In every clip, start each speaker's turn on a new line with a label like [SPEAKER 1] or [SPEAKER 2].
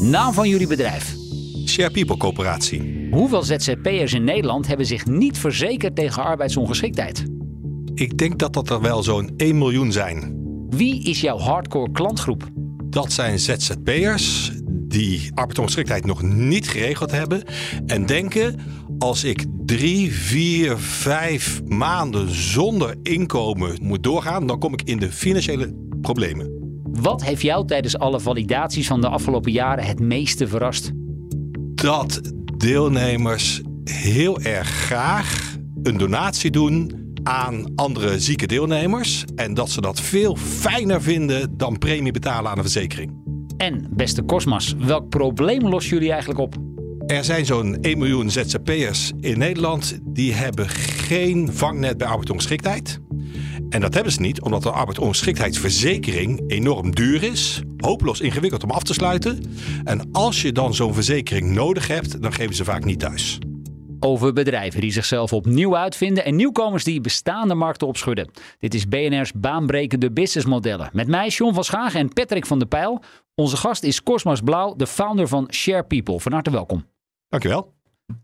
[SPEAKER 1] Naam van jullie bedrijf.
[SPEAKER 2] Share People Coöperatie.
[SPEAKER 1] Hoeveel ZZP'ers in Nederland hebben zich niet verzekerd tegen arbeidsongeschiktheid?
[SPEAKER 2] Ik denk dat dat er wel zo'n 1 miljoen zijn.
[SPEAKER 1] Wie is jouw hardcore klantgroep?
[SPEAKER 2] Dat zijn ZZP'ers die arbeidsongeschiktheid nog niet geregeld hebben en denken als ik drie, vier, vijf maanden zonder inkomen moet doorgaan, dan kom ik in de financiële problemen.
[SPEAKER 1] Wat heeft jou tijdens alle validaties van de afgelopen jaren het meeste verrast?
[SPEAKER 2] Dat deelnemers heel erg graag een donatie doen aan andere zieke deelnemers. En dat ze dat veel fijner vinden dan premie betalen aan een verzekering.
[SPEAKER 1] En beste Cosmas, welk probleem lossen jullie eigenlijk op?
[SPEAKER 2] Er zijn zo'n 1 miljoen ZZP'ers in Nederland die hebben geen vangnet bij arbeidsongeschiktheid. En dat hebben ze niet omdat de arbeidsongeschiktheidsverzekering enorm duur is, hopeloos ingewikkeld om af te sluiten. En als je dan zo'n verzekering nodig hebt, dan geven ze vaak niet thuis.
[SPEAKER 1] Over bedrijven die zichzelf opnieuw uitvinden en nieuwkomers die bestaande markten opschudden. Dit is BNR's baanbrekende businessmodellen. Met mij John van Schagen en Patrick van der Pijl. Onze gast is Cosmas Blauw, de founder van Share People. Van harte welkom.
[SPEAKER 2] Dankjewel.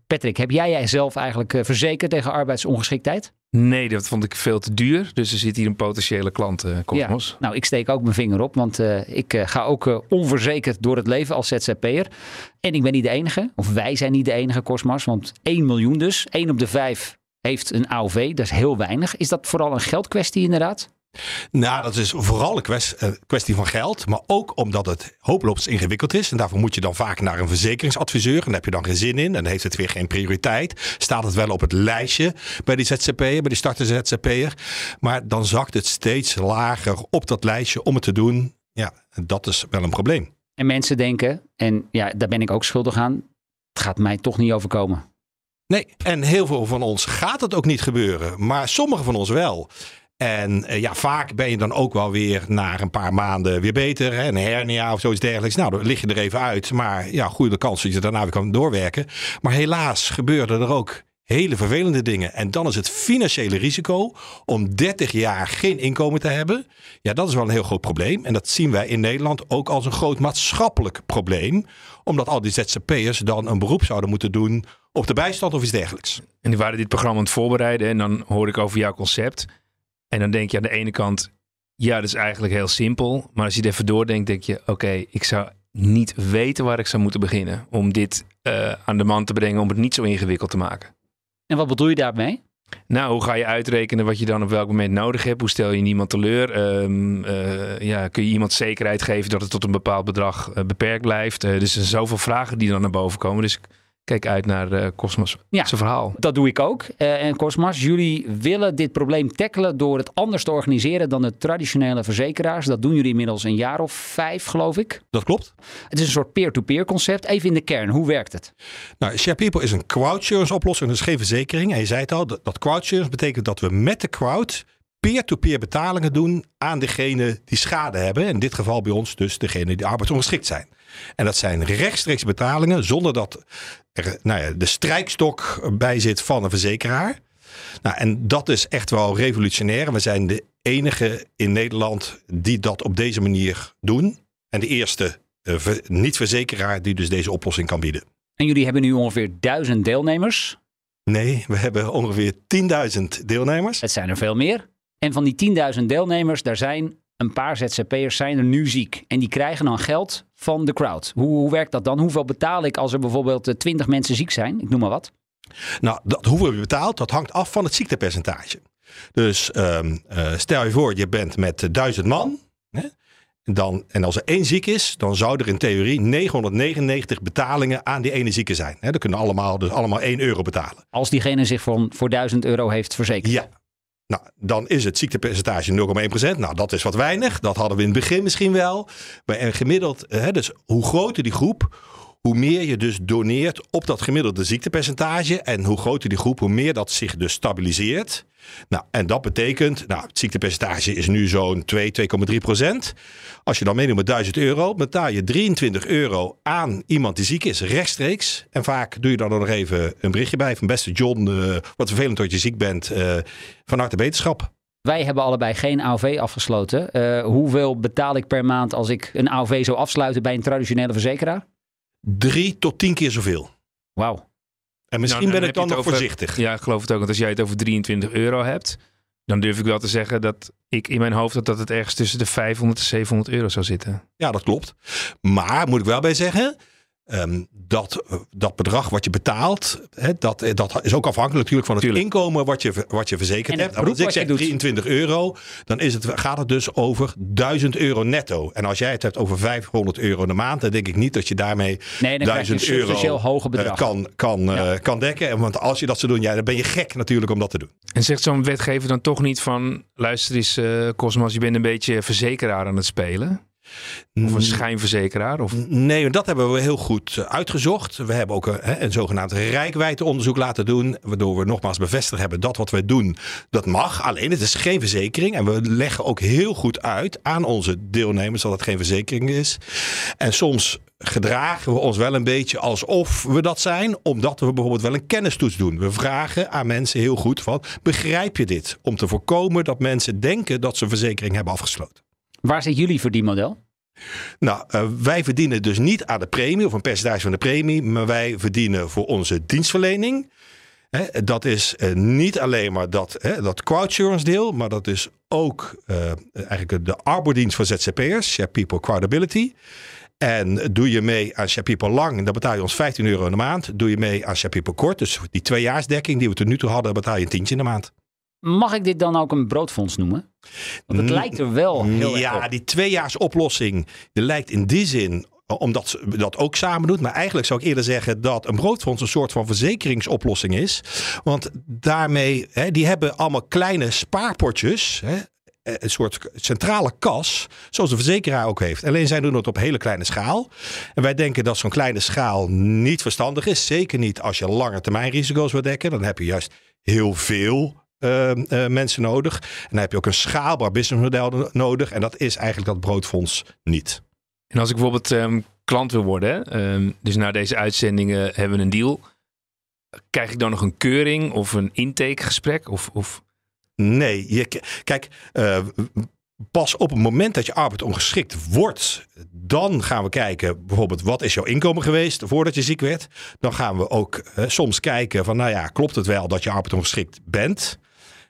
[SPEAKER 1] Patrick, heb jij jijzelf eigenlijk eh, verzekerd tegen arbeidsongeschiktheid?
[SPEAKER 3] Nee, dat vond ik veel te duur. Dus er zit hier een potentiële klant, uh, Cosmos.
[SPEAKER 1] Ja, nou, ik steek ook mijn vinger op, want uh, ik uh, ga ook onverzekerd door het leven als ZZP'er. En ik ben niet de enige, of wij zijn niet de enige, Cosmos, want 1 miljoen dus. 1 op de 5 heeft een AOV, dat is heel weinig. Is dat vooral een geldkwestie inderdaad?
[SPEAKER 2] Nou, dat is vooral een kwestie van geld, maar ook omdat het hopeloos ingewikkeld is. En daarvoor moet je dan vaak naar een verzekeringsadviseur. En daar heb je dan geen zin in. En dan heeft het weer geen prioriteit. Staat het wel op het lijstje bij die ZZP'er, bij die startende ZZP'er. Maar dan zakt het steeds lager op dat lijstje om het te doen. Ja, dat is wel een probleem.
[SPEAKER 1] En mensen denken, en ja, daar ben ik ook schuldig aan, het gaat mij toch niet overkomen.
[SPEAKER 2] Nee, en heel veel van ons gaat het ook niet gebeuren, maar sommigen van ons wel. En uh, ja, vaak ben je dan ook wel weer na een paar maanden weer beter. Hè? Een hernia of zoiets dergelijks. Nou, dan lig je er even uit. Maar ja, goede kans dat je daarna weer kan doorwerken. Maar helaas gebeurden er ook hele vervelende dingen. En dan is het financiële risico om 30 jaar geen inkomen te hebben. Ja, dat is wel een heel groot probleem. En dat zien wij in Nederland ook als een groot maatschappelijk probleem. Omdat al die ZZP'ers dan een beroep zouden moeten doen op de bijstand of iets dergelijks.
[SPEAKER 3] En die waren dit programma aan het voorbereiden. En dan hoor ik over jouw concept. En dan denk je aan de ene kant, ja, dat is eigenlijk heel simpel. Maar als je het even doordenkt, denk je, oké, ik zou niet weten waar ik zou moeten beginnen om dit uh, aan de man te brengen, om het niet zo ingewikkeld te maken.
[SPEAKER 1] En wat bedoel je daarmee?
[SPEAKER 3] Nou, hoe ga je uitrekenen wat je dan op welk moment nodig hebt? Hoe stel je niemand teleur? Um, uh, ja, kun je iemand zekerheid geven dat het tot een bepaald bedrag uh, beperkt blijft? dus er zijn zoveel vragen die dan naar boven komen. Dus kijk uit naar uh, Cosmos ja, zijn verhaal.
[SPEAKER 1] Dat doe ik ook. Uh, en Cosmos, jullie willen dit probleem tackelen door het anders te organiseren dan de traditionele verzekeraars. Dat doen jullie inmiddels een jaar of vijf, geloof ik.
[SPEAKER 2] Dat klopt.
[SPEAKER 1] Het is een soort peer-to-peer concept. Even in de kern, hoe werkt het?
[SPEAKER 2] Nou, Share People is een crowdsurance oplossing, dus geen verzekering. En je zei het al, dat, dat crowdsurance betekent dat we met de crowd peer-to-peer betalingen doen aan degene die schade hebben. In dit geval bij ons dus degene die arbeidsongeschikt zijn. En dat zijn rechtstreeks betalingen zonder dat er nou ja, de strijkstok bij zit van een verzekeraar. Nou, en dat is echt wel revolutionair. We zijn de enige in Nederland die dat op deze manier doen. En de eerste uh, niet-verzekeraar die dus deze oplossing kan bieden.
[SPEAKER 1] En jullie hebben nu ongeveer duizend deelnemers?
[SPEAKER 2] Nee, we hebben ongeveer 10.000 deelnemers.
[SPEAKER 1] Het zijn er veel meer. En van die 10.000 deelnemers, daar zijn een paar ZZP'ers zijn er nu ziek. En die krijgen dan geld van de crowd. Hoe, hoe werkt dat dan? Hoeveel betaal ik als er bijvoorbeeld 20 eh, mensen ziek zijn? Ik noem maar wat.
[SPEAKER 2] Nou, dat, hoeveel je betaalt, dat hangt af van het ziektepercentage. Dus um, uh, stel je voor, je bent met duizend man. Hè? Dan, en als er één ziek is, dan zou er in theorie 999 betalingen aan die ene zieke zijn. Hè? Dan kunnen allemaal, dus allemaal 1 euro betalen.
[SPEAKER 1] Als diegene zich voor, voor 1000 euro heeft verzekerd.
[SPEAKER 2] Ja, Nou, dan is het ziektepercentage 0,1%. Nou, dat is wat weinig. Dat hadden we in het begin misschien wel. Maar gemiddeld, hè, dus hoe groter die groep, hoe meer je dus doneert op dat gemiddelde ziektepercentage. En hoe groter die groep, hoe meer dat zich dus stabiliseert. Nou, en dat betekent, nou, het ziektepercentage is nu zo'n 2, 2,3 procent. Als je dan meedoet met 1000 euro, betaal je 23 euro aan iemand die ziek is, rechtstreeks. En vaak doe je dan nog even een berichtje bij van beste John, uh, wat vervelend dat je ziek bent, uh, van harte wetenschap.
[SPEAKER 1] Wij hebben allebei geen AOV afgesloten. Uh, hoeveel betaal ik per maand als ik een AOV zou afsluiten bij een traditionele verzekeraar?
[SPEAKER 2] Drie tot tien keer zoveel.
[SPEAKER 1] Wauw.
[SPEAKER 2] En misschien
[SPEAKER 3] Nou,
[SPEAKER 2] ben
[SPEAKER 3] dan
[SPEAKER 2] ik dan nog
[SPEAKER 3] over-
[SPEAKER 2] voorzichtig.
[SPEAKER 3] Ja, ik geloof het ook. Want als jij het over 23 euro hebt, dan durf ik wel te zeggen dat ik in mijn hoofd dat, dat het ergens tussen de 500 en 700 euro zou zitten.
[SPEAKER 2] Ja, dat klopt. Maar moet ik wel bij zeggen. Ehm, dat, dat bedrag wat je betaalt, hè, dat, eh, dat is ook afhankelijk natuurlijk van het
[SPEAKER 3] Tuurlijk.
[SPEAKER 2] inkomen wat je, wat je verzekerd hebt. Nou, als ik
[SPEAKER 1] je
[SPEAKER 2] zeg
[SPEAKER 1] doet.
[SPEAKER 2] 23 euro, dan is het, gaat het dus over 1000 euro netto. En als jij het hebt over 500 euro in de maand, dan denk ik niet dat je daarmee
[SPEAKER 1] Nee, dan krijg je
[SPEAKER 2] 1000
[SPEAKER 1] een
[SPEAKER 2] euro
[SPEAKER 1] hoge
[SPEAKER 2] eh,
[SPEAKER 1] bedrag.
[SPEAKER 2] kan, kan, eh, kan dekken. En Want als je dat zou doen, ja, dan ben je gek natuurlijk om dat te doen.
[SPEAKER 3] En zegt zo'n wetgever dan toch niet van, luister eens Cosmos, je bent een beetje verzekeraar aan het spelen? Of een schijnverzekeraar? Of...
[SPEAKER 2] Nee, dat hebben we heel goed eh, uitgezocht. We hebben ook een, hè, een zogenaamd rijkwijdeonderzoek laten doen. Waardoor we nogmaals bevestigd hebben dat wat wij doen, dat mag. Alleen het is geen verzekering. En we leggen ook heel goed uit aan onze deelnemers dat het geen verzekering is. En soms gedragen we ons wel een beetje alsof we dat zijn. Omdat we bijvoorbeeld wel een kennistoets doen. We vragen aan mensen heel goed van, begrijp je dit? Om te voorkomen dat mensen denken dat ze een verzekering hebben afgesloten.
[SPEAKER 1] Waar zit jullie voor die model?
[SPEAKER 2] Nou, eh, wij verdienen dus niet aan de premie of een percentage van de premie, maar wij verdienen voor onze dienstverlening. Hè, dat is eh, niet alleen maar dat, hè, dat crowdsurance deel, maar dat is ook eh, eigenlijk de arbodienst voor ZZP'ers, Share People Crowdability. En doe je mee aan Share People lang, dan betaal je ons 15 euro in de maand. Doe je mee aan Share People kort, dus die tweejaarsdekking die we tot nu toe hadden, betaal je een tientje in de maand.
[SPEAKER 1] Mag ik dit dan ook een broodfonds noemen? Want het lijkt er wel heel erg
[SPEAKER 2] ja,
[SPEAKER 1] op.
[SPEAKER 2] die tweejaarsoplossing die lijkt in die zin omdat ze dat ook samen doet. Maar eigenlijk zou ik eerder zeggen dat een broodfonds een soort van verzekeringsoplossing is. Want daarmee, hè, die hebben allemaal kleine spaarpotjes. Hè, een soort centrale kas, zoals de verzekeraar ook heeft. Alleen zij doen het op hele kleine schaal. En wij denken dat zo'n kleine schaal niet verstandig is. Zeker niet als je lange termijn risico's wil dekken. Dan heb je juist heel veel eh, eh, mensen nodig. En dan heb je ook een schaalbaar businessmodel no- nodig. En dat is eigenlijk dat broodfonds niet.
[SPEAKER 3] En als ik bijvoorbeeld ehm, klant wil worden, ehm, dus na deze uitzendingen hebben we een deal. Krijg ik dan nog een keuring of een intakegesprek? Of, of...
[SPEAKER 2] Nee, je, kijk, eh, pas op het moment dat je arbeidsongeschikt wordt, dan gaan we kijken, bijvoorbeeld, wat is jouw inkomen geweest voordat je ziek werd? Dan gaan we ook eh, soms kijken van, nou ja, klopt het wel dat je arbeidsongeschikt bent?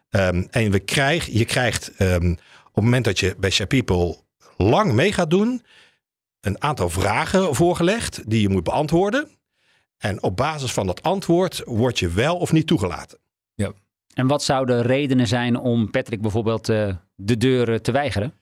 [SPEAKER 2] Ehm, en we krijg, je krijgt ehm, op het moment dat je bij Share People lang mee gaat doen, een aantal vragen voorgelegd die je moet beantwoorden. En op basis van dat antwoord word je wel of niet toegelaten.
[SPEAKER 1] En wat zouden redenen zijn om Patrick bijvoorbeeld eh, de deur te weigeren?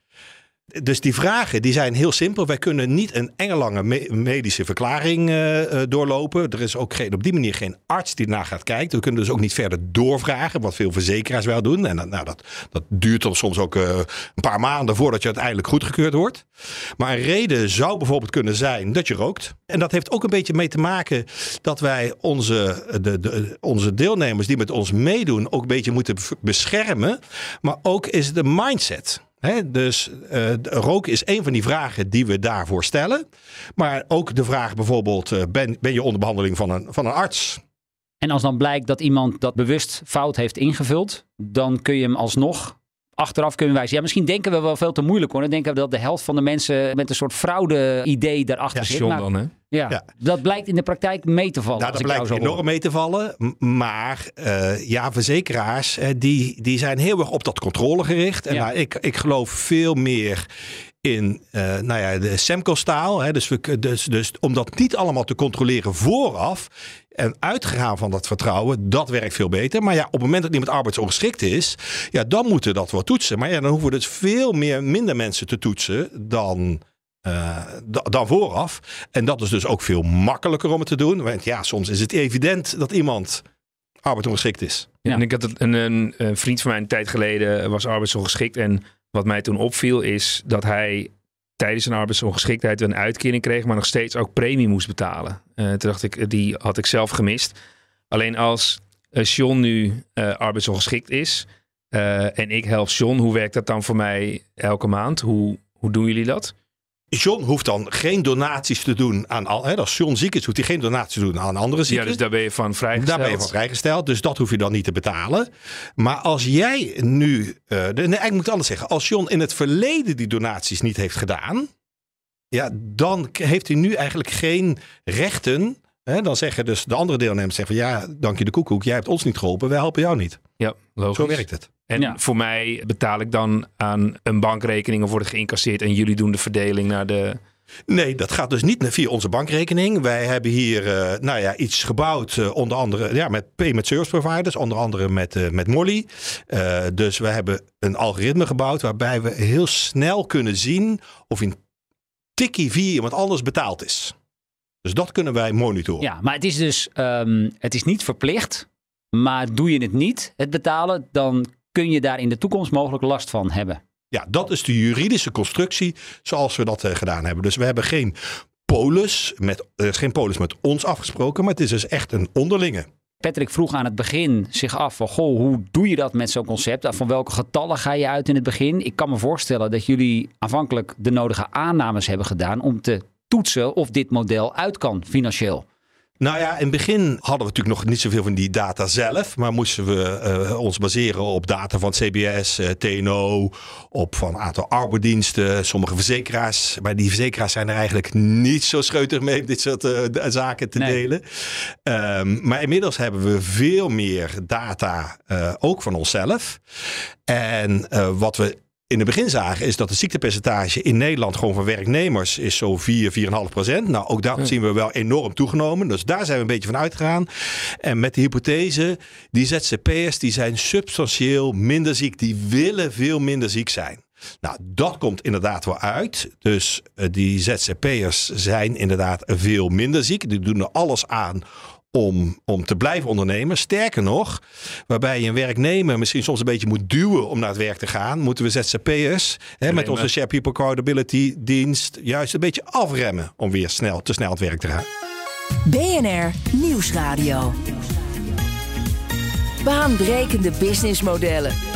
[SPEAKER 2] Dus die vragen die zijn heel simpel. Wij kunnen niet een engelange me- medische verklaring eh, eh, doorlopen. Er is ook geen, op die manier geen arts die ernaar gaat kijken. We kunnen dus ook niet verder doorvragen, wat veel verzekeraars wel doen. En dat, nou, dat, dat duurt dan soms ook eh, een paar maanden voordat je uiteindelijk goedgekeurd wordt. Maar een reden zou bijvoorbeeld kunnen zijn dat je rookt. En dat heeft ook een beetje mee te maken dat wij onze, de, de, onze deelnemers die met ons meedoen ook een beetje moeten beschermen. Maar ook is een mindset. Hè, dus eh, de- roken is een van die vragen die we daarvoor stellen. Maar ook de vraag bijvoorbeeld, eh, ben, ben je onder behandeling van een, van een arts?
[SPEAKER 1] En als dan blijkt dat iemand dat bewust fout heeft ingevuld, dan kun je hem alsnog achteraf kunnen wijzen. Ja, misschien denken we wel veel te moeilijk hoor. Dan denken we dat de helft van de mensen met een soort fraude-idee daarachter
[SPEAKER 3] Ja,
[SPEAKER 1] zit. Maar
[SPEAKER 3] dan, hè?
[SPEAKER 1] Ja,
[SPEAKER 2] Ja.
[SPEAKER 1] dat blijkt in de praktijk mee te vallen.
[SPEAKER 2] Nou, dat blijkt enorm
[SPEAKER 1] hoor.
[SPEAKER 2] mee te vallen. Maar eh, ja, verzekeraars eh, die, die zijn heel erg op dat controle gericht. En
[SPEAKER 1] Ja.
[SPEAKER 2] nou, ik, ik geloof veel meer in eh, nou ja, de Semco-staal. Dus, we, dus, dus om dat niet allemaal te controleren vooraf... en uitgegaan van dat vertrouwen, dat werkt veel beter. Maar ja, op het moment dat iemand arbeidsongeschikt is... ja, dan moeten we dat wel toetsen. Maar ja, dan hoeven we dus veel meer, minder mensen te toetsen dan... eh, da- dan vooraf. En dat is dus ook veel makkelijker om het te doen. Want ja, soms is het evident dat iemand arbeidsongeschikt is.
[SPEAKER 1] Ja.
[SPEAKER 3] En ik had het, een, een, een vriend van mij een tijd geleden was arbeidsongeschikt. En wat mij toen opviel is dat hij tijdens zijn arbeidsongeschiktheid een uitkering kreeg, maar nog steeds ook premie moest betalen. Eh, toen dacht ik, die had ik zelf gemist. Alleen als eh, John nu eh, arbeidsongeschikt is eh, en ik help John, hoe werkt dat dan voor mij elke maand? Hoe, hoe doen jullie dat?
[SPEAKER 2] John hoeft dan geen donaties te doen aan al. Hè, als John ziek is, hoeft hij geen donaties te doen aan andere
[SPEAKER 3] Ja,
[SPEAKER 2] zieken.
[SPEAKER 3] dus daar ben je van vrijgesteld.
[SPEAKER 2] Daar ben je van vrijgesteld, dus dat hoef je dan niet te betalen. Maar als jij nu, eh, nee, eigenlijk moet ik het anders zeggen. Als John in het verleden die donaties niet heeft gedaan, ja, dan heeft hij nu eigenlijk geen rechten. Hè, dan zeggen dus de andere deelnemers zeggen van ja, dank je de koekoek, jij hebt ons niet geholpen, wij helpen jou niet.
[SPEAKER 3] Ja, logisch.
[SPEAKER 2] Zo werkt het.
[SPEAKER 3] En
[SPEAKER 1] Ja.
[SPEAKER 3] voor mij betaal ik dan aan een bankrekening of wordt geïncasseerd en jullie doen de verdeling naar de.
[SPEAKER 2] Nee, dat gaat dus niet via onze bankrekening. Wij hebben hier eh, nou ja, iets gebouwd, eh, onder andere ja, met payment service providers, onder andere met, eh, met Molly. Eh, dus we hebben een algoritme gebouwd waarbij we heel snel kunnen zien of een tikkie via iemand anders betaald is. Dus dat kunnen wij monitoren.
[SPEAKER 1] Ja, maar het is dus ehm, het is niet verplicht. Maar doe je het niet, het betalen, dan kun je daar in de toekomst mogelijk last van hebben.
[SPEAKER 2] Ja, dat is de juridische constructie zoals we dat eh, gedaan hebben. Dus we hebben geen polis met, er is geen polis met ons afgesproken, maar het is dus echt een onderlinge.
[SPEAKER 1] Patrick vroeg aan het begin zich af van, goh, hoe doe je dat met zo'n concept? Van welke getallen ga je uit in het begin? Ik kan me voorstellen dat jullie aanvankelijk de nodige aannames hebben gedaan om te toetsen of dit model uit kan financieel.
[SPEAKER 2] Nou ja, in het begin hadden we natuurlijk nog niet zoveel van die data zelf. Maar moesten we eh, ons baseren op data van CBS, eh, TNO, op van een aantal arbeidsdiensten, sommige verzekeraars. Maar die verzekeraars zijn er eigenlijk niet zo scheutig mee om dit soort eh, zaken te
[SPEAKER 1] Nee.
[SPEAKER 2] delen. Ehm, maar inmiddels hebben we veel meer data, ook van onszelf. En wat we in het begin zagen is dat het ziektepercentage in Nederland gewoon van werknemers is zo 4, 4,5 procent. Nou, ook dat zien we wel enorm toegenomen. Dus daar zijn we een beetje van uitgegaan. En met de hypothese, die ZZP'ers die zijn substantieel minder ziek. Die willen veel minder ziek zijn. Nou, dat komt inderdaad wel uit. Dus eh, die ZZP'ers zijn inderdaad veel minder ziek. Die doen er alles aan om, om te blijven ondernemen. Sterker nog, waarbij je een werknemer misschien soms een beetje moet duwen om naar het werk te gaan, moeten we ZZP'ers hè, met onze Share People Accountability dienst juist een beetje afremmen om weer snel, te snel aan het werk te gaan.
[SPEAKER 4] BNR Nieuwsradio. Baanbrekende businessmodellen.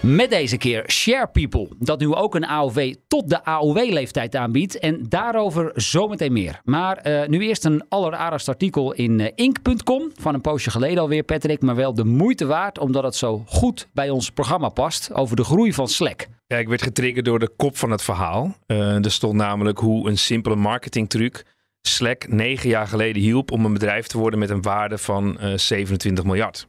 [SPEAKER 1] Met deze keer Share People, dat nu ook een AOW tot de AOW-leeftijd aanbiedt. En daarover zometeen meer. Maar eh, nu eerst een alleraardigst artikel in eh, Ink.com. Van een poosje geleden alweer, Patrick. Maar wel de moeite waard, omdat het zo goed bij ons programma past. Over de groei van Slack.
[SPEAKER 3] Ja, ik werd getriggerd door de kop van het verhaal. Eh, er stond namelijk hoe een simpele marketingtruc Slack negen jaar geleden hielp om een bedrijf te worden met een waarde van eh, 27 miljard.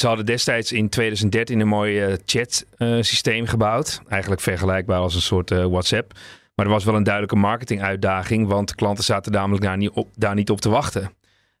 [SPEAKER 3] Ze hadden destijds in 2013 een mooi chat systeem gebouwd. Eigenlijk vergelijkbaar als een soort eh, WhatsApp. Maar er was wel een duidelijke marketinguitdaging, want klanten zaten namelijk daar niet, op, daar niet op te wachten.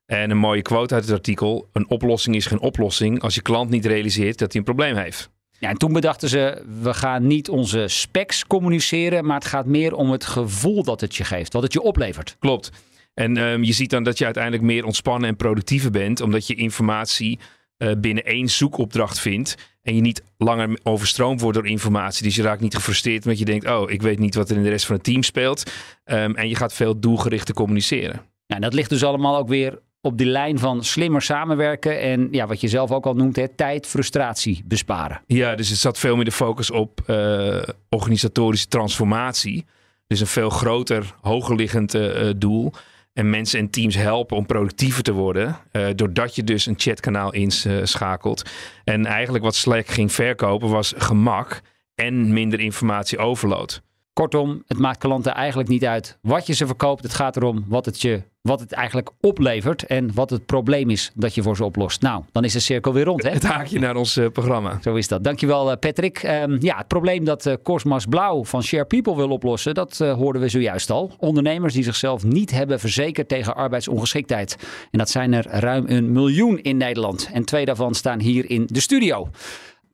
[SPEAKER 3] En een mooie quote uit het artikel: Een oplossing is geen oplossing als je klant niet realiseert dat hij een probleem heeft.
[SPEAKER 1] Ja, en toen bedachten ze, we gaan niet onze specs communiceren. Maar het gaat meer om het gevoel dat het je geeft. Wat het je oplevert.
[SPEAKER 3] Klopt. En ehm, je ziet dan dat je uiteindelijk meer ontspannen en productiever bent, omdat je informatie eh, binnen één zoekopdracht vindt en je niet langer overstroomd wordt door informatie. Dus je raakt niet gefrustreerd omdat je denkt, oh, ik weet niet wat er in de rest van het team speelt. Ehm, en je gaat veel doelgerichter communiceren.
[SPEAKER 1] Ja, en dat ligt dus allemaal ook weer op die lijn van slimmer samenwerken. En ja, wat je zelf ook al noemt, hè, tijd, frustratie besparen.
[SPEAKER 3] Ja, dus het zat veel meer de focus op eh, organisatorische transformatie. Dus een veel groter, hogerliggend eh, doel. En mensen en teams helpen om productiever te worden. eh, doordat je dus een chatkanaal inschakelt. En eigenlijk wat Slack ging verkopen was gemak en minder informatie overload.
[SPEAKER 1] Kortom, het maakt klanten eigenlijk niet uit wat je ze verkoopt. Het gaat erom wat het, je, wat het eigenlijk oplevert en wat het probleem is dat je voor ze oplost. Nou, dan is de cirkel weer rond, hè?
[SPEAKER 3] Het haakje naar ons eh, programma.
[SPEAKER 1] Zo is dat. Dankjewel eh, Patrick. Ehm, ja, het probleem dat Cosmas Blauw van Share People wil oplossen, dat hoorden we zojuist al. Ondernemers die zichzelf niet hebben verzekerd tegen arbeidsongeschiktheid. En dat zijn er ruim een miljoen in Nederland. En twee daarvan staan hier in de studio.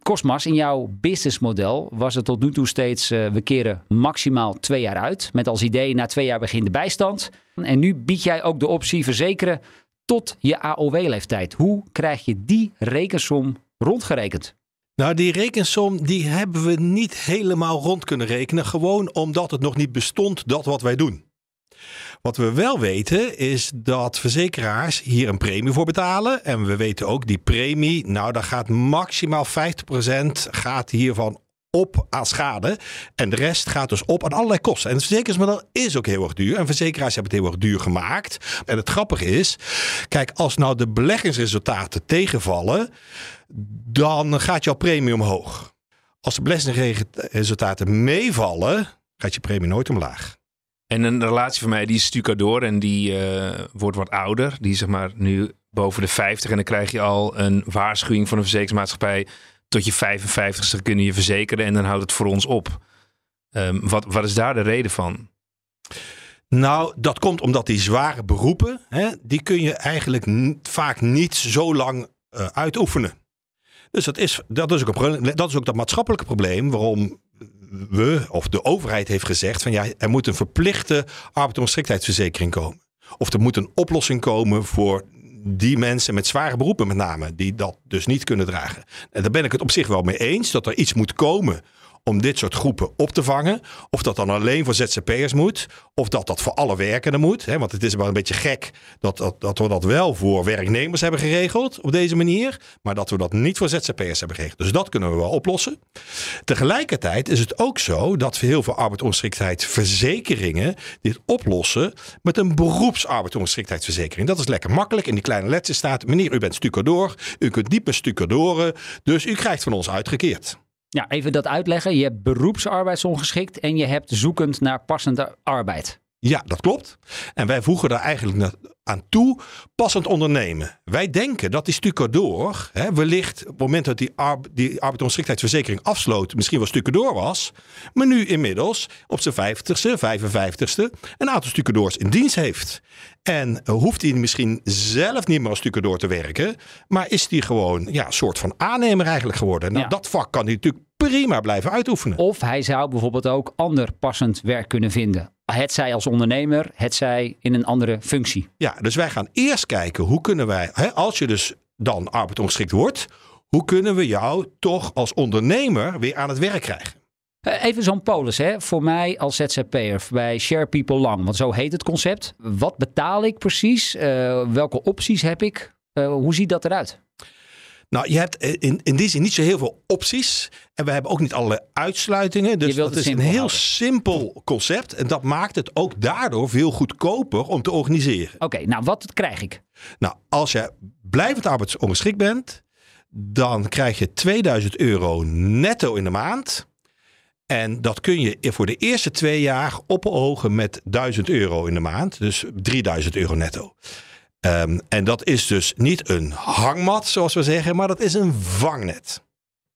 [SPEAKER 1] Cosmas, in jouw businessmodel was het tot nu toe steeds, eh, we keren maximaal twee jaar uit. Met als idee, na twee jaar begint de bijstand. En nu bied jij ook de optie verzekeren tot je AOW-leeftijd. Hoe krijg je die rekensom rondgerekend?
[SPEAKER 2] Nou, die rekensom die hebben we niet helemaal rond kunnen rekenen. Gewoon omdat het nog niet bestond, dat wat wij doen. Wat we wel weten is dat verzekeraars hier een premie voor betalen. En we weten ook die premie, nou daar gaat maximaal 50% gaat hiervan op aan schade. En de rest gaat dus op aan allerlei kosten. En het verzekeringsmodel is ook heel erg duur. En verzekeraars hebben het heel erg duur gemaakt. En het grappige is, kijk, als nou de beleggingsresultaten tegenvallen, dan gaat jouw premie omhoog. Als de beleggingsresultaten meevallen, gaat je premie nooit omlaag.
[SPEAKER 3] En een relatie van mij, die is stucador en die uh, wordt wat ouder. Die is zeg maar nu boven de 50 en dan krijg je al een waarschuwing van een verzekeringsmaatschappij. Tot je 55ste kunnen je verzekeren en dan houdt het voor ons op. Um, wat, wat is daar de reden van?
[SPEAKER 2] Nou, dat komt omdat die zware beroepen, hè, die kun je eigenlijk vaak niet zo lang uh, uitoefenen. Dus dat is, dat, is ook dat is ook dat maatschappelijke probleem waarom we, of de overheid heeft gezegd van ja, er moet een verplichte arbeidsongeschiktheidsverzekering komen. Of er moet een oplossing komen voor die mensen met zware beroepen met name, die dat dus niet kunnen dragen. En daar ben ik het op zich wel mee eens, dat er iets moet komen om dit soort groepen op te vangen. Of dat dan alleen voor ZZP'ers moet. Of dat dat voor alle werkenden moet. Hè? Want het is wel een beetje gek dat, dat, dat we dat wel voor werknemers hebben geregeld op deze manier. Maar dat we dat niet voor ZZP'ers hebben geregeld. Dus dat kunnen we wel oplossen. Tegelijkertijd is het ook zo dat heel veel arbeidsongeschiktheidsverzekeringen dit oplossen met een beroepsarbeidsongeschiktheidsverzekering. Dat is lekker makkelijk. In die kleine letters staat, meneer u bent stucadoor. U kunt niet meer stucadoren. Dus u krijgt van ons uitgekeerd.
[SPEAKER 1] Ja, even dat uitleggen. Je hebt beroepsarbeidsongeschikt en je hebt zoekend naar passende arbeid.
[SPEAKER 2] Ja, dat klopt. En wij voegen daar eigenlijk aan toe passend ondernemen. Wij denken dat die stucadoor, hè, wellicht op het moment dat die, arbe die arbeidsongeschiktheidsverzekering afsloot, misschien wel stucadoor was, maar nu inmiddels op zijn 50ste, 55ste een aantal stucadoors in dienst heeft. En hoeft hij misschien zelf niet meer als stucadoor te werken, maar is hij gewoon ja, een soort van aannemer eigenlijk geworden. Nou, dat vak kan hij natuurlijk prima blijven uitoefenen.
[SPEAKER 1] Of hij zou bijvoorbeeld ook ander passend werk kunnen vinden. Het zij als ondernemer, het zij in een andere functie.
[SPEAKER 2] Ja, dus wij gaan eerst kijken hoe kunnen wij, hè, als je dus dan arbeidsongeschikt wordt, hoe kunnen we jou toch als ondernemer weer aan het werk krijgen?
[SPEAKER 1] Eh, even zo'n polis, hè? voor mij als ZZP'er bij Share People Lang, want zo heet het concept. Wat betaal ik precies? Uh, welke opties heb ik? Uh, hoe ziet dat eruit?
[SPEAKER 2] Nou, je hebt in, in die zin niet zo heel veel opties. En we hebben ook niet alle uitsluitingen. Dus dat is een heel simpel concept. En dat maakt het ook daardoor veel goedkoper om te organiseren.
[SPEAKER 1] Oké, nou wat krijg ik?
[SPEAKER 2] Nou, als je blijvend arbeidsongeschikt bent, dan krijg je 2000 euro netto in de maand. En dat kun je voor de eerste twee jaar opogen met 1000 euro in de maand. Dus 3000 euro netto. Um, en dat is dus niet een hangmat, zoals we zeggen, maar dat is een vangnet.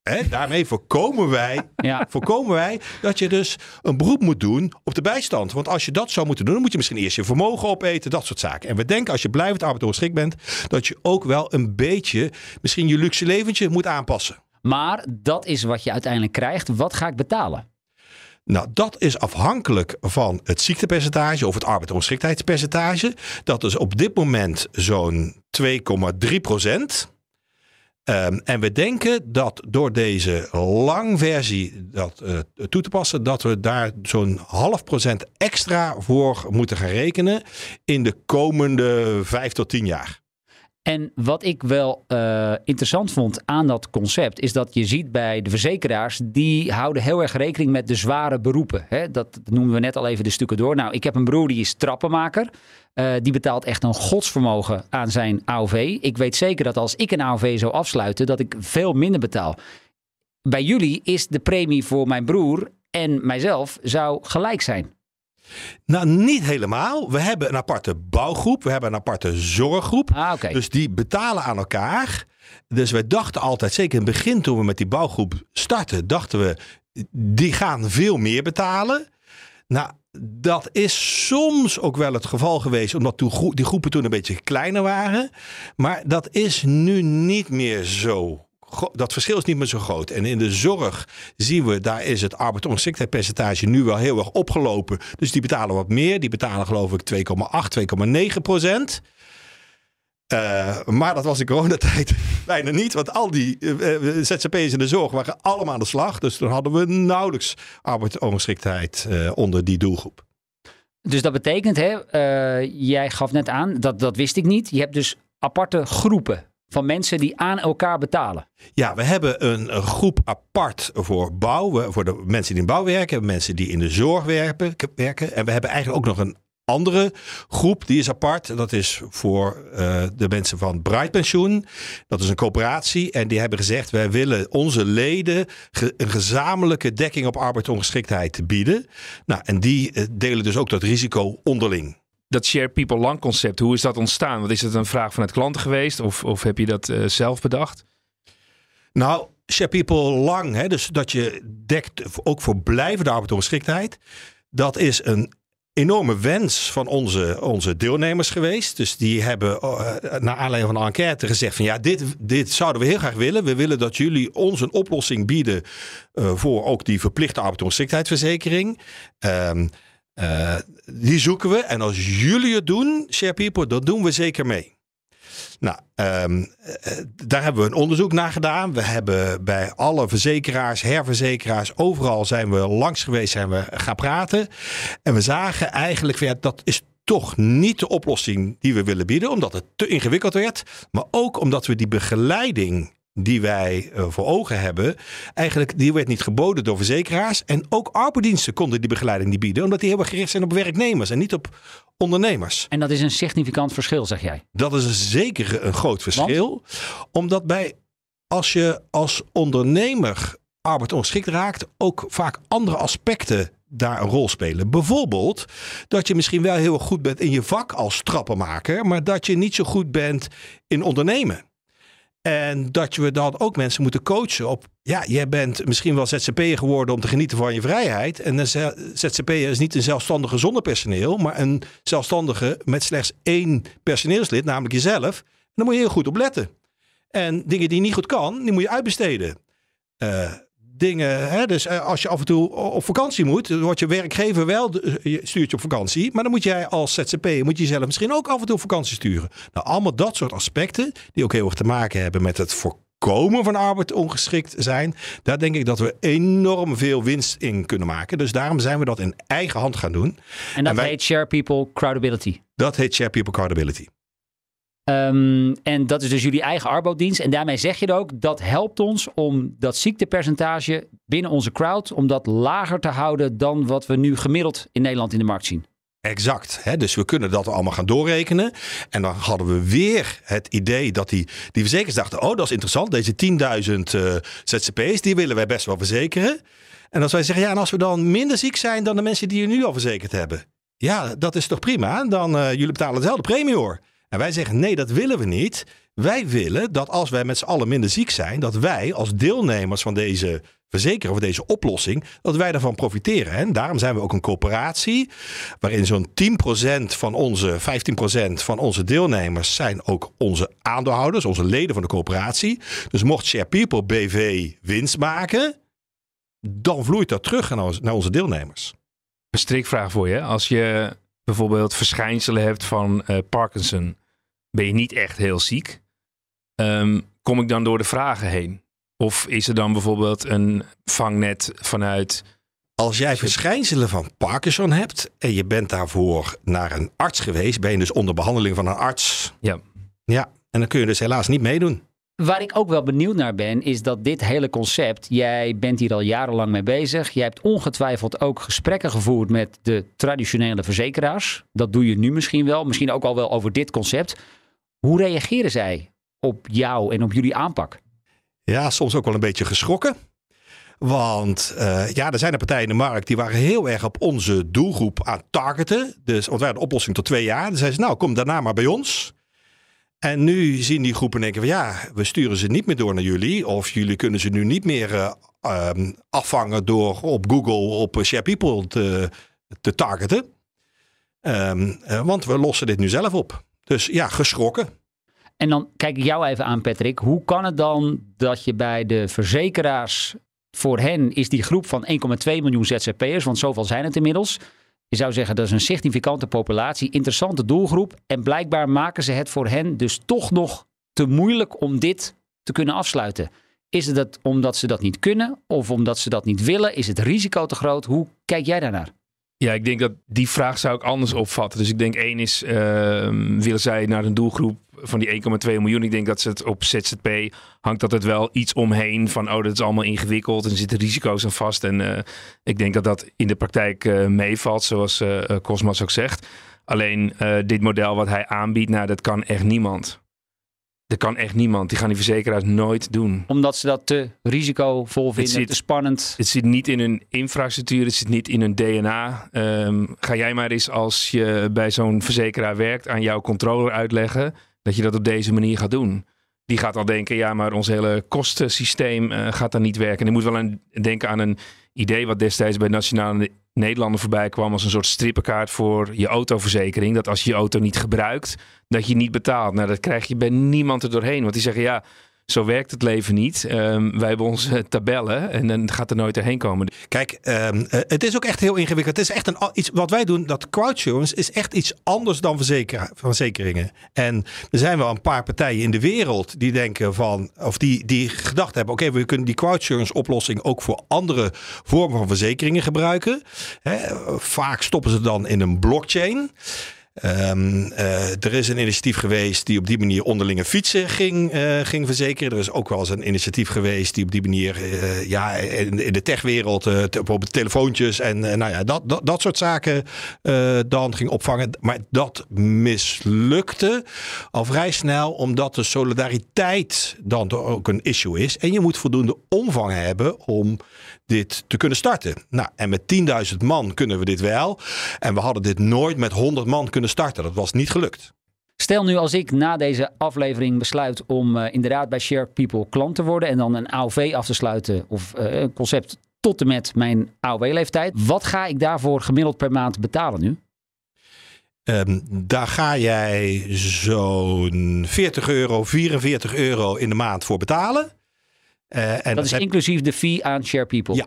[SPEAKER 2] He, daarmee voorkomen wij, ja. voorkomen wij dat je dus een beroep moet doen op de bijstand. Want als je dat zou moeten doen, dan moet je misschien eerst je vermogen opeten, dat soort zaken. En we denken als je blijvend arbeidsongeschikt bent, dat je ook wel een beetje misschien je luxe leventje moet aanpassen.
[SPEAKER 1] Maar dat is wat je uiteindelijk krijgt. Wat ga ik betalen?
[SPEAKER 2] Nou, dat is afhankelijk van het ziektepercentage of het arbeidsongeschiktheidspercentage. Dat is op dit moment zo'n 2,3 procent. Um, en we denken dat door deze lang versie dat, uh, toe te passen, dat we daar zo'n half procent extra voor moeten gaan rekenen in de komende vijf tot tien jaar.
[SPEAKER 1] En wat ik wel uh, interessant vond aan dat concept, is dat je ziet bij de verzekeraars, die houden heel erg rekening met de zware beroepen. Hè? Dat noemen we net al even de stukken door. Nou, ik heb een broer die is trappenmaker. Uh, die betaalt echt een godsvermogen aan zijn AOV. Ik weet zeker dat als ik een AOV zou afsluiten, dat ik veel minder betaal. Bij jullie is de premie voor mijn broer en mijzelf zou gelijk zijn.
[SPEAKER 2] Nou, niet helemaal. We hebben een aparte bouwgroep. We hebben een aparte zorggroep.
[SPEAKER 1] Ah, okay.
[SPEAKER 2] Dus die betalen aan elkaar. Dus wij dachten altijd, zeker in het begin toen we met die bouwgroep startten, dachten we, die gaan veel meer betalen. Nou, dat is soms ook wel het geval geweest, omdat die groepen toen een beetje kleiner waren. Maar dat is nu niet meer zo dat verschil is niet meer zo groot. En in de zorg zien we, daar is het arbeidsongeschiktheidspercentage nu wel heel erg opgelopen. Dus die betalen wat meer. Die betalen geloof ik 2,8, 2,9 procent. Uh, maar dat was in coronatijd bijna niet. Want al die uh, ZZP'ers in de zorg waren allemaal aan de slag. Dus toen hadden we nauwelijks arbeidsongeschiktheid onder die doelgroep.
[SPEAKER 1] Dus dat betekent, hè, jij gaf net aan, dat, dat wist ik niet. Je hebt dus aparte groepen van mensen die aan elkaar betalen.
[SPEAKER 2] Ja, we hebben een, groep apart voor bouw. Voor de mensen die in bouw werken, mensen die in de zorg werken. werken. En we hebben eigenlijk ook nog een andere groep, die is apart. Dat is voor uh, de mensen van Bright Pensioen. Dat is een coöperatie. En die hebben gezegd: wij willen onze leden een gezamenlijke dekking op arbeidsongeschiktheid bieden. Nou, en die uh, delen dus ook dat risico onderling.
[SPEAKER 3] Dat share people lang concept, hoe is dat ontstaan? Wat is het een vraag vanuit klanten geweest? Of, of heb je dat uh, zelf bedacht?
[SPEAKER 2] Nou, share people lang, hè, dus dat je dekt ook voor blijvende arbeidsongeschiktheid. Dat is een enorme wens van onze, onze deelnemers geweest. Dus die hebben uh, naar aanleiding van een enquête gezegd van ja, dit, dit zouden we heel graag willen. We willen dat jullie ons een oplossing bieden uh, voor ook die verplichte arbeidsongeschiktheidsverzekering. Uh, die zoeken we. En als jullie het doen, share people, dan doen we zeker mee. Nou, um, daar hebben we een onderzoek naar gedaan. We hebben bij alle verzekeraars, herverzekeraars, overal zijn we langs geweest, zijn we gaan praten. En we zagen eigenlijk, ja, dat is toch niet de oplossing die we willen bieden, omdat het te ingewikkeld werd. Maar ook omdat we die begeleiding die wij uh, voor ogen hebben, eigenlijk die werd niet geboden door verzekeraars. En ook arbeidsdiensten konden die begeleiding niet bieden, omdat die heel erg gericht zijn op werknemers en niet op ondernemers.
[SPEAKER 1] En dat is een significant verschil, zeg jij?
[SPEAKER 2] Dat is zeker een groot verschil. Omdat bij, als je als ondernemer arbeidsongeschikt raakt, ook vaak andere aspecten daar een rol spelen. Bijvoorbeeld dat je misschien wel heel goed bent in je vak als trappenmaker, maar dat je niet zo goed bent in ondernemen. En dat we dan ook mensen moeten coachen op. Ja, jij bent misschien wel ZZP'er geworden om te genieten van je vrijheid. En een ZZP'er is niet een zelfstandige zonder personeel, maar een zelfstandige met slechts één personeelslid, namelijk jezelf. En daar moet je heel goed op letten. En dingen die je niet goed kan, die moet je uitbesteden. Uh, dingen. Hè? Dus eh, als je af en toe op vakantie moet, dan wordt je werkgever wel eh, stuurt je op vakantie. Maar dan moet jij als ZZP moet je jezelf misschien ook af en toe op vakantie sturen. Nou, allemaal dat soort aspecten die ook heel erg te maken hebben met het voorkomen van arbeid ongeschikt zijn. Daar denk ik dat we enorm veel winst in kunnen maken. Dus daarom zijn we dat in eigen hand gaan doen.
[SPEAKER 1] En dat heet Share People Crowdability.
[SPEAKER 2] Dat heet Share People Crowdability.
[SPEAKER 1] Um, en dat is dus jullie eigen arbodienst. En daarmee zeg je ook, dat helpt ons om dat ziektepercentage binnen onze crowd, om dat lager te houden dan wat we nu gemiddeld in Nederland in de markt zien.
[SPEAKER 2] Exact. Hè? Dus we kunnen dat allemaal gaan doorrekenen. En dan hadden we weer het idee dat die, die verzekers dachten: oh, dat is interessant. Deze 10.000 uh, ZZP's, die willen wij best wel verzekeren. En als wij zeggen: ja, en als we dan minder ziek zijn dan de mensen die je nu al verzekerd hebben. Ja, dat is toch prima? Dan uh, jullie betalen dezelfde premie hoor. En wij zeggen nee, dat willen we niet. Wij willen dat als wij met z'n allen minder ziek zijn, dat wij als deelnemers van deze verzekering of deze oplossing, dat wij daarvan profiteren. En daarom zijn we ook een coöperatie, waarin zo'n 10% van onze, 15% van onze deelnemers zijn ook onze aandeelhouders, onze leden van de coöperatie. Dus mocht Share People BV winst maken, dan vloeit dat terug naar onze deelnemers.
[SPEAKER 3] Een strikvraag voor je. Als je bijvoorbeeld verschijnselen hebt van uh, Parkinson, ben je niet echt heel ziek. Um, kom ik dan door de vragen heen? Of is er dan bijvoorbeeld een vangnet vanuit.
[SPEAKER 2] Als jij verschijnselen van Parkinson hebt en je bent daarvoor naar een arts geweest, ben je dus onder behandeling van een arts.
[SPEAKER 3] Ja.
[SPEAKER 2] Ja, en dan kun je dus helaas niet meedoen.
[SPEAKER 1] Waar ik ook wel benieuwd naar ben, is dat dit hele concept, jij bent hier al jarenlang mee bezig. Jij hebt ongetwijfeld ook gesprekken gevoerd met de traditionele verzekeraars. Dat doe je nu misschien wel, misschien ook al wel over dit concept. Hoe reageren zij op jou en op jullie aanpak?
[SPEAKER 2] Ja, soms ook wel een beetje geschrokken. Want uh, ja, er zijn er partijen in de markt die waren heel erg op onze doelgroep aan targeten. Dus, want wij hadden oplossing tot twee jaar. Dan zeiden ze, nou, kom daarna maar bij ons. En nu zien die groepen denken van ja, we sturen ze niet meer door naar jullie. Of jullie kunnen ze nu niet meer uh, um, afvangen door op Google op Share People te, te targeten. Um, uh, want we lossen dit nu zelf op. Dus ja, geschrokken.
[SPEAKER 1] En dan kijk ik jou even aan, Patrick. Hoe kan het dan dat je bij de verzekeraars, voor hen is die groep van 1,2 miljoen ZZP'ers, want zoveel zijn het inmiddels, Je zou zeggen dat is een significante populatie, interessante doelgroep. En blijkbaar maken ze het voor hen dus toch nog te moeilijk om dit te kunnen afsluiten. Is het dat omdat ze dat niet kunnen of omdat ze dat niet willen? Is het risico te groot? Hoe kijk jij daarnaar?
[SPEAKER 3] Ja, ik denk dat die vraag zou ik anders opvatten. Dus ik denk één is, uh, willen zij naar een doelgroep van die 1,2 miljoen? Ik denk dat ze het op ZZP hangt dat het wel iets omheen van, oh dat is allemaal ingewikkeld en zitten risico's aan vast. En uh, ik denk dat dat in de praktijk uh, meevalt, zoals Cosmas ook zegt. Alleen dit model wat hij aanbiedt, nou dat kan echt niemand. Dat kan echt niemand. Die gaan die verzekeraars nooit doen.
[SPEAKER 1] Omdat ze dat te risicovol vinden,
[SPEAKER 3] zit,
[SPEAKER 1] te spannend.
[SPEAKER 3] Het zit niet in hun infrastructuur, het zit niet in hun DNA. Um, ga jij maar eens als je bij zo'n verzekeraar werkt aan jouw controller uitleggen dat je dat op deze manier gaat doen. Die gaat al denken, ja, maar ons hele kostensysteem uh, gaat dan niet werken. En je moet wel aan denken aan een idee wat destijds bij Nationale Nederlanden voorbij kwam als een soort strippenkaart voor je autoverzekering. Dat als je je auto niet gebruikt, dat je niet betaalt. Nou, dat krijg je bij niemand er doorheen. Want die zeggen, ja, zo werkt het leven niet. Um, wij hebben onze tabellen en dan gaat er nooit erheen komen.
[SPEAKER 2] Kijk, um, het is ook echt heel ingewikkeld. Het is echt een, iets wat wij doen, dat crowdsurance is echt iets anders dan verzeker, verzekeringen. En er zijn wel een paar partijen in de wereld die denken van, of die, die gedacht hebben, oké, okay, we kunnen die crowdsurance oplossing ook voor andere vormen van verzekeringen gebruiken. He, vaak stoppen ze dan in een blockchain. Um, uh, er is een initiatief geweest die op die manier onderlinge fietsen ging, uh, ging verzekeren. Er is ook wel eens een initiatief geweest die op die manier uh, ja, in, in, de techwereld, bijvoorbeeld telefoontjes en nou ja, dat, dat, dat soort zaken dan ging opvangen. Maar dat mislukte al vrij snel, omdat de solidariteit dan ook een issue is. En je moet voldoende omvang hebben om dit te kunnen starten. Nou, en met 10.000 man kunnen we dit wel. En we hadden dit nooit met 100 man kunnen starten. Dat was niet gelukt.
[SPEAKER 1] Stel nu als ik na deze aflevering besluit om uh, inderdaad bij Share People klant te worden en dan een AOV af te sluiten of uh, een concept tot en met mijn AOW-leeftijd. Wat ga ik daarvoor gemiddeld per maand betalen nu?
[SPEAKER 2] Um, daar ga jij zo'n 40 euro, 44 euro in de maand voor betalen.
[SPEAKER 1] Uh, en dat is inclusief de fee aan Share People.
[SPEAKER 2] Ja.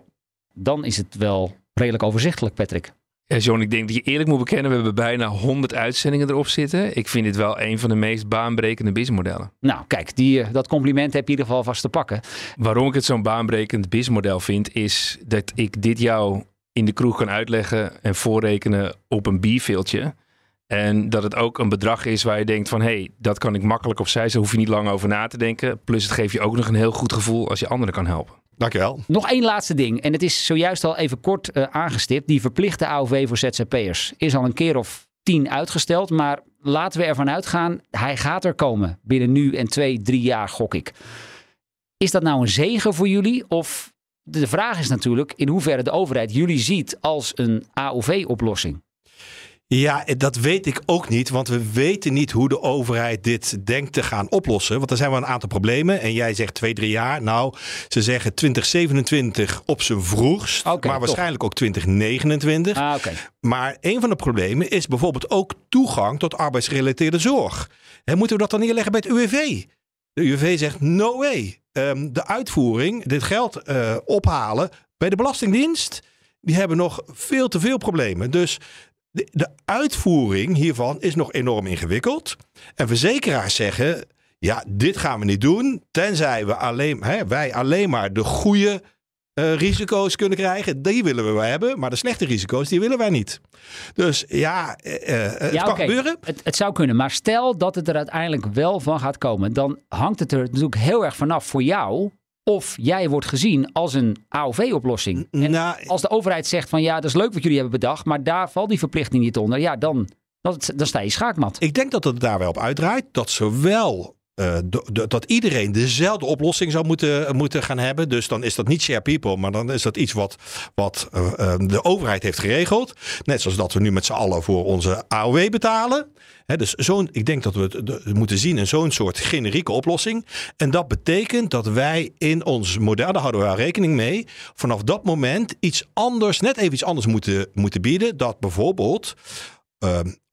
[SPEAKER 1] Dan is het wel redelijk overzichtelijk, Patrick.
[SPEAKER 3] Ja, John, ik denk dat je eerlijk moet bekennen, we hebben bijna 100 uitzendingen erop zitten. Ik vind dit wel een van de meest baanbrekende businessmodellen.
[SPEAKER 1] Nou, kijk, die, dat compliment heb je in ieder geval vast te pakken.
[SPEAKER 3] Waarom ik het zo'n baanbrekend businessmodel vind, is dat ik dit jou in de kroeg kan uitleggen en voorrekenen op een bierveeltje. En dat het ook een bedrag is waar je denkt van... hé, hey, dat kan ik makkelijk opzij, zo hoef je niet lang over na te denken. Plus het geeft je ook nog een heel goed gevoel als je anderen kan helpen.
[SPEAKER 2] Dankjewel.
[SPEAKER 1] Nog één laatste ding. En het is zojuist al even kort uh, aangestipt. Die verplichte AOV voor ZZP'ers is al een keer of tien uitgesteld. Maar laten we ervan uitgaan, hij gaat er komen. Binnen nu en twee, drie jaar gok ik. Is dat nou een zegen voor jullie? Of de vraag is natuurlijk in hoeverre de overheid jullie ziet als een AOV-oplossing.
[SPEAKER 2] Ja, dat weet ik ook niet, want we weten niet hoe de overheid dit denkt te gaan oplossen. Want er zijn wel een aantal problemen. En jij zegt twee, drie jaar. Nou, ze zeggen 2027 op zijn vroegst, okay, maar waarschijnlijk ook 2029.
[SPEAKER 1] Ah, okay.
[SPEAKER 2] Maar een van de problemen is bijvoorbeeld ook toegang tot arbeidsgerelateerde zorg. En moeten we dat dan neerleggen bij het UWV? De UWV zegt no way. Um, de uitvoering, dit geld uh, ophalen bij de Belastingdienst, die hebben nog veel te veel problemen. Dus de, de uitvoering hiervan is nog enorm ingewikkeld. En verzekeraars zeggen: ja, dit gaan we niet doen. Tenzij we alleen, hè, wij alleen maar de goede uh, risico's kunnen krijgen. Die willen we wel hebben. Maar de slechte risico's, die willen wij niet. Dus ja, uh, het
[SPEAKER 1] ja,
[SPEAKER 2] kan
[SPEAKER 1] okay.
[SPEAKER 2] gebeuren.
[SPEAKER 1] Het, het, zou kunnen. Maar stel dat het er uiteindelijk wel van gaat komen. Dan hangt het er natuurlijk heel erg vanaf voor jou of jij wordt gezien als een AOV-oplossing. En
[SPEAKER 2] nou,
[SPEAKER 1] als de overheid zegt van ja, dat is leuk wat jullie hebben bedacht, maar daar valt die verplichting niet onder. Ja, dan, dan, dan sta je schaakmat.
[SPEAKER 2] Ik denk dat het daar wel op uitdraait dat zowel de, dat iedereen dezelfde oplossing zou moeten, moeten gaan hebben. Dus dan is dat niet share people, maar dan is dat iets wat, wat uh, uh, de overheid heeft geregeld. Net zoals dat we nu met z'n allen voor onze AOW betalen. Dus zo'n, ik denk dat we het moeten zien in zo'n soort generieke oplossing. En dat betekent dat wij in ons model, daar houden we rekening mee, vanaf dat moment iets anders, net even iets anders moeten, moeten bieden. Dat bijvoorbeeld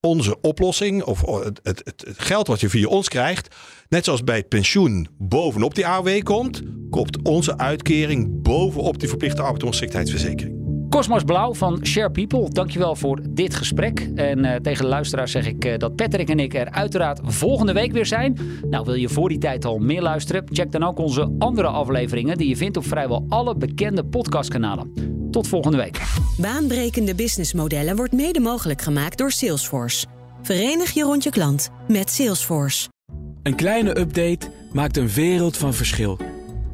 [SPEAKER 2] onze oplossing of het, het, het, geld wat je via ons krijgt, net zoals bij het pensioen bovenop die AOW komt, komt onze uitkering bovenop die verplichte arbeidsongeschiktheidsverzekering.
[SPEAKER 1] Cosmos Blauw van Share People, dankjewel voor dit gesprek. En uh, tegen de luisteraars zeg ik uh, dat Patrick en ik er uiteraard volgende week weer zijn. Nou, wil je voor die tijd al meer luisteren? Check dan ook onze andere afleveringen die je vindt op vrijwel alle bekende podcastkanalen. Tot volgende week.
[SPEAKER 5] Baanbrekende businessmodellen wordt mede mogelijk gemaakt door Salesforce. Verenig je rond je klant met Salesforce.
[SPEAKER 6] Een kleine update maakt een wereld van verschil.